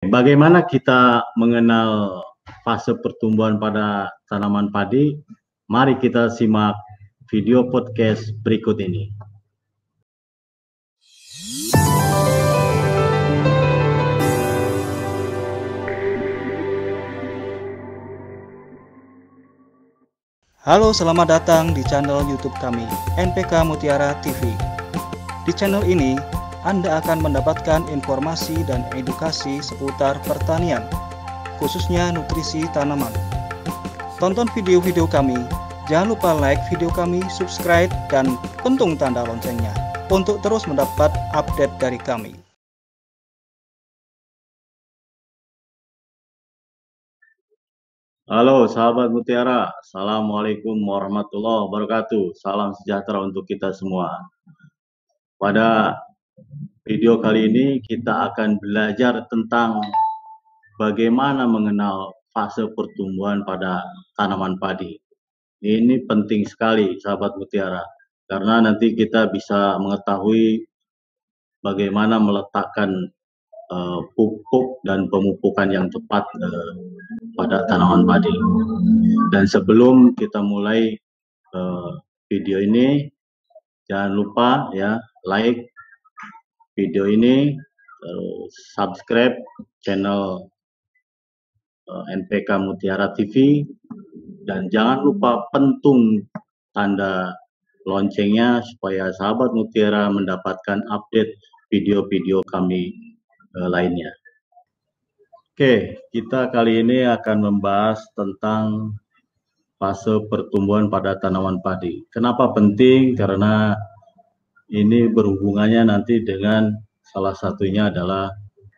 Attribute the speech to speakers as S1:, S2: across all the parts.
S1: Bagaimana kita mengenal fase pertumbuhan pada tanaman padi? Mari kita simak video podcast berikut ini.
S2: Halo, selamat datang di channel YouTube kami, NPK Mutiara TV. Di channel ini, anda akan mendapatkan informasi dan edukasi seputar pertanian, khususnya nutrisi tanaman. Tonton video-video kami, jangan lupa like video kami, subscribe, dan pentung tanda loncengnya untuk terus mendapat update dari kami.
S1: Halo sahabat Mutiara, Assalamualaikum warahmatullahi wabarakatuh. Salam sejahtera untuk kita semua. Pada Video kali ini kita akan belajar tentang bagaimana mengenal fase pertumbuhan pada tanaman padi. Ini penting sekali sahabat mutiara karena nanti kita bisa mengetahui bagaimana meletakkan uh, pupuk dan pemupukan yang tepat uh, pada tanaman padi. Dan sebelum kita mulai uh, video ini jangan lupa ya like video ini, uh, subscribe channel eh, NPK Mutiara TV, dan jangan lupa pentung tanda loncengnya supaya sahabat Mutiara mendapatkan update video-video kami uh, lainnya. Oke, kita kali ini akan membahas tentang fase pertumbuhan pada tanaman padi. Kenapa penting? Karena ini berhubungannya nanti dengan salah satunya adalah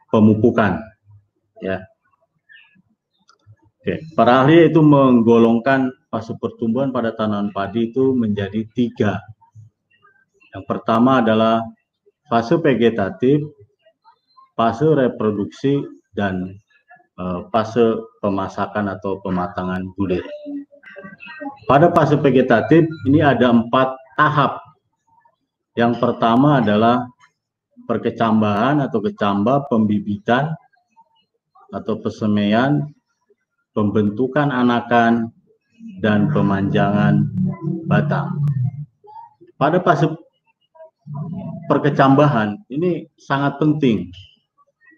S1: pemupukan ya Oke, para ahli itu menggolongkan fase pertumbuhan pada tanaman padi itu menjadi tiga. Yang pertama adalah fase vegetatif, fase reproduksi, dan uh, fase pemasakan atau pematangan bulir. Pada fase vegetatif ini ada empat tahap yang pertama adalah perkecambahan atau kecambah, pembibitan atau pesemaian, pembentukan anakan, dan pemanjangan batang. Pada fase perkecambahan ini sangat penting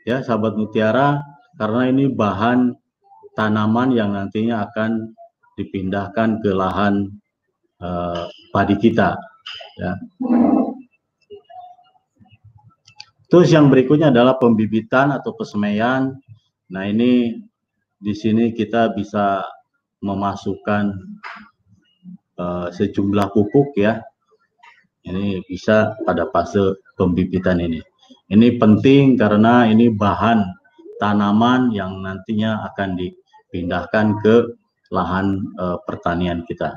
S1: ya sahabat mutiara karena ini bahan tanaman yang nantinya akan dipindahkan ke lahan uh, padi kita ya Terus yang berikutnya adalah pembibitan atau pesemaian. Nah ini di sini kita bisa memasukkan uh, sejumlah pupuk ya. Ini bisa pada fase pembibitan ini. Ini penting karena ini bahan tanaman yang nantinya akan dipindahkan ke lahan uh, pertanian kita.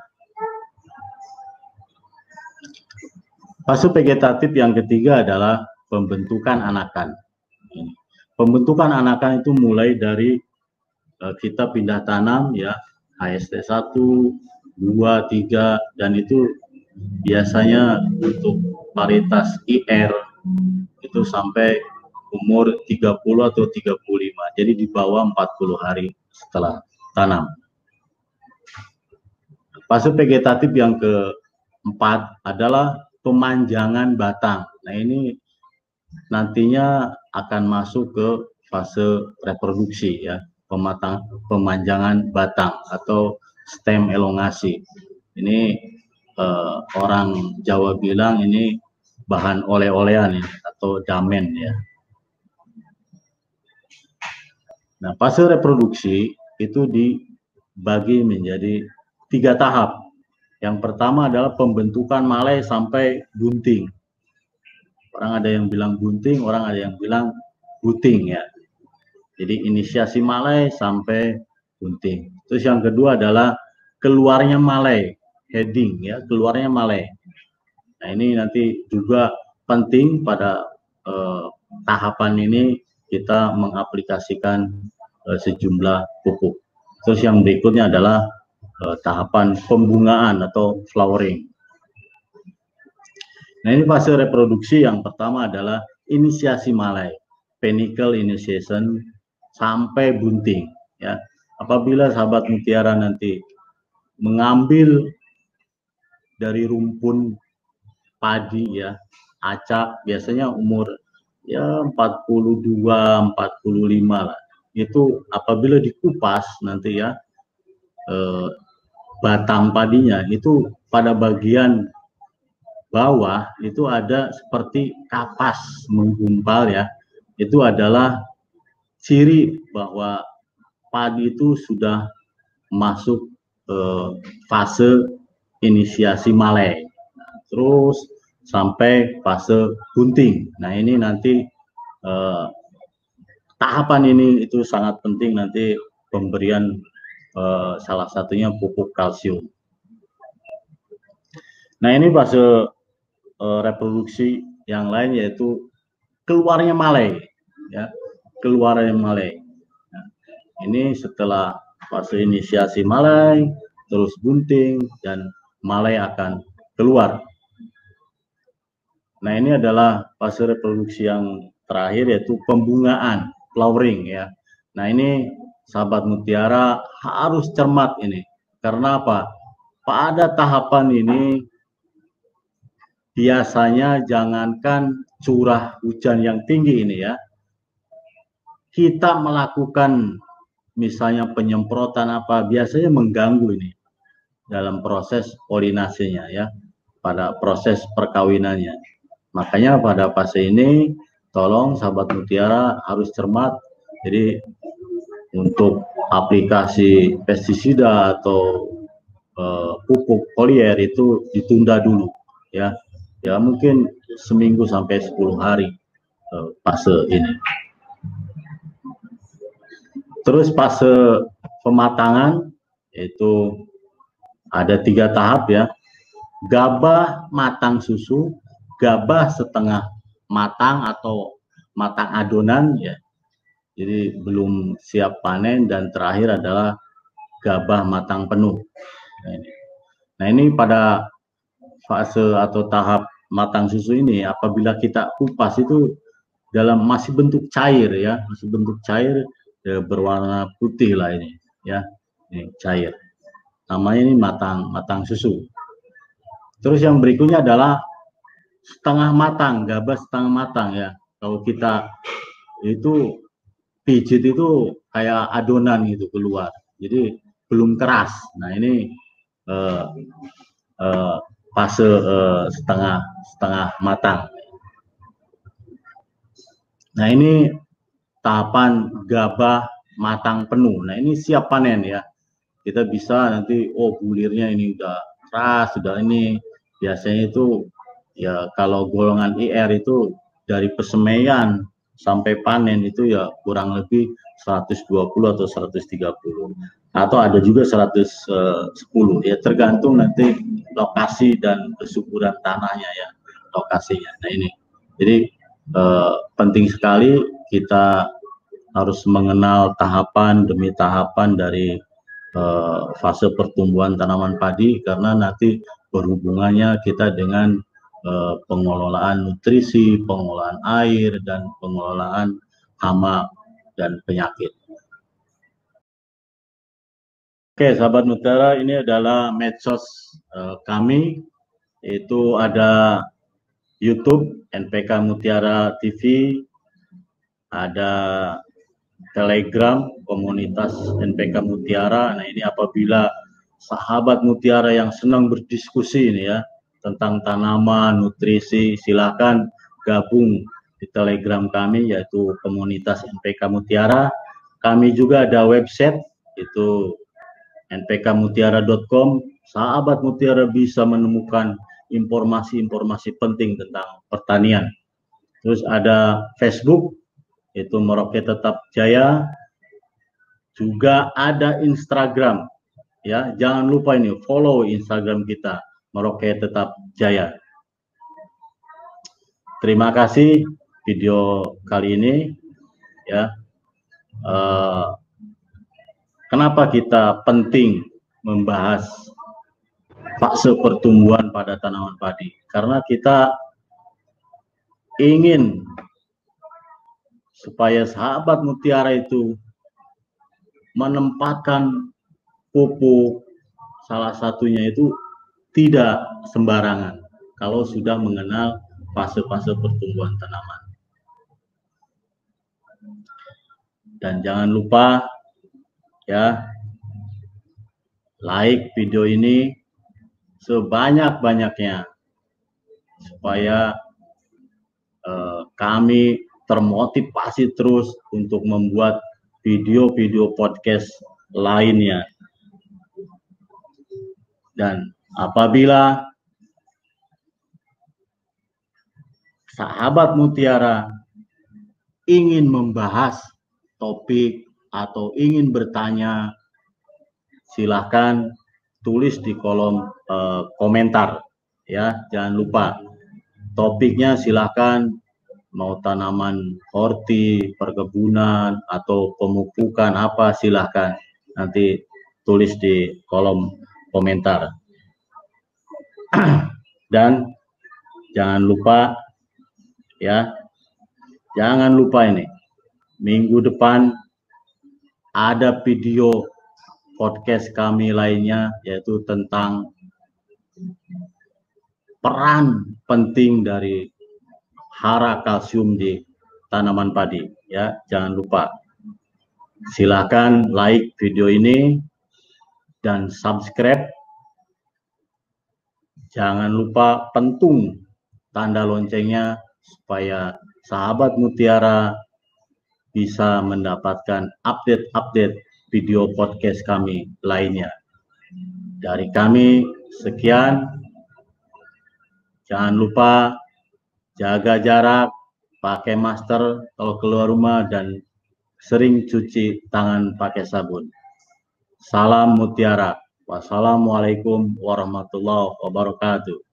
S1: Fase vegetatif yang ketiga adalah pembentukan anakan. Pembentukan anakan itu mulai dari uh, kita pindah tanam ya HST 1, 2, 3 dan itu biasanya untuk varietas IR itu sampai umur 30 atau 35. Jadi di bawah 40 hari setelah tanam. Fase vegetatif yang keempat adalah pemanjangan batang. Nah ini nantinya akan masuk ke fase reproduksi ya, pematang pemanjangan batang atau stem elongasi. Ini eh, orang Jawa bilang ini bahan oleh-olehan ya, atau damen ya. Nah, fase reproduksi itu dibagi menjadi tiga tahap. Yang pertama adalah pembentukan malai sampai bunting. Orang ada yang bilang gunting, orang ada yang bilang buting ya. Jadi inisiasi malai sampai gunting. Terus yang kedua adalah keluarnya malai, heading ya, keluarnya malai. Nah ini nanti juga penting pada eh, tahapan ini kita mengaplikasikan eh, sejumlah pupuk. Terus yang berikutnya adalah eh, tahapan pembungaan atau flowering. Nah ini fase reproduksi yang pertama adalah inisiasi malai, panicle initiation, sampai bunting ya. Apabila sahabat mutiara nanti mengambil dari rumpun padi ya, acak biasanya umur ya 42 45 lah. Itu apabila dikupas nanti ya eh, batang padinya itu pada bagian bawah itu ada seperti kapas menggumpal ya. Itu adalah ciri bahwa padi itu sudah masuk eh, fase inisiasi malai. Nah, terus sampai fase bunting. Nah, ini nanti eh, tahapan ini itu sangat penting nanti pemberian eh, salah satunya pupuk kalsium. Nah, ini fase eh, reproduksi yang lain yaitu keluarnya malai ya, keluarnya malai. Nah, ini setelah fase inisiasi malai, terus bunting dan malai akan keluar. Nah, ini adalah fase reproduksi yang terakhir yaitu pembungaan, flowering ya. Nah, ini sahabat mutiara harus cermat ini. Karena apa? Pada tahapan ini biasanya jangankan curah hujan yang tinggi ini ya. Kita melakukan misalnya penyemprotan apa biasanya mengganggu ini dalam proses polinasinya ya pada proses perkawinannya. Makanya pada fase ini tolong sahabat mutiara harus cermat. Jadi untuk aplikasi pestisida atau uh, pupuk foliar itu ditunda dulu ya. Ya mungkin seminggu sampai 10 hari uh, fase ini. Terus fase pematangan itu ada tiga tahap ya. Gabah matang susu, gabah setengah matang atau matang adonan ya. Jadi belum siap panen dan terakhir adalah gabah matang penuh. Nah ini, nah, ini pada fase atau tahap matang susu ini apabila kita kupas itu dalam masih bentuk cair ya, masih bentuk cair ya, berwarna putih lah ini ya ini cair. Namanya ini matang matang susu. Terus yang berikutnya adalah setengah matang gabah setengah matang ya. Kalau kita itu pijit itu kayak adonan gitu keluar jadi belum keras. Nah ini eh, eh, fase eh, setengah setengah matang nah ini tahapan gabah matang penuh. Nah ini siap panen ya. Kita bisa nanti oh bulirnya ini udah keras, sudah ini biasanya itu ya kalau golongan IR itu dari pesemaian sampai panen itu ya kurang lebih 120 atau 130 atau ada juga 110 ya tergantung nanti lokasi dan kesuburan tanahnya ya lokasinya. Nah ini jadi eh, penting sekali kita harus mengenal tahapan demi tahapan dari uh, fase pertumbuhan tanaman padi karena nanti berhubungannya kita dengan uh, pengelolaan nutrisi, pengelolaan air dan pengelolaan hama dan penyakit. Oke, sahabat Mutiara, ini adalah medsos uh, kami. Itu ada YouTube NPK Mutiara TV, ada Telegram komunitas NPK Mutiara. Nah ini apabila sahabat Mutiara yang senang berdiskusi ini ya tentang tanaman, nutrisi, silakan gabung di Telegram kami yaitu komunitas NPK Mutiara. Kami juga ada website itu npkmutiara.com. Sahabat Mutiara bisa menemukan informasi-informasi penting tentang pertanian. Terus ada Facebook itu Merauke Tetap Jaya. Juga ada Instagram. Ya, jangan lupa ini follow Instagram kita Merauke Tetap Jaya. Terima kasih video kali ini ya. Uh, kenapa kita penting membahas fase pertumbuhan pada tanaman padi? Karena kita ingin supaya sahabat mutiara itu menempatkan pupuk salah satunya itu tidak sembarangan kalau sudah mengenal fase-fase pertumbuhan tanaman. Dan jangan lupa ya like video ini sebanyak-banyaknya supaya eh, kami termotivasi terus untuk membuat video-video podcast lainnya. Dan apabila sahabat Mutiara ingin membahas topik atau ingin bertanya, silahkan tulis di kolom uh, komentar ya. Jangan lupa topiknya silahkan mau tanaman horti, perkebunan atau pemupukan apa silahkan nanti tulis di kolom komentar. Dan jangan lupa ya, jangan lupa ini minggu depan ada video podcast kami lainnya yaitu tentang peran penting dari hara kalsium di tanaman padi ya. Jangan lupa. Silakan like video ini dan subscribe. Jangan lupa pentung tanda loncengnya supaya sahabat mutiara bisa mendapatkan update-update video podcast kami lainnya. Dari kami sekian. Jangan lupa jaga jarak, pakai masker kalau keluar rumah dan sering cuci tangan pakai sabun. Salam mutiara. Wassalamualaikum warahmatullahi wabarakatuh.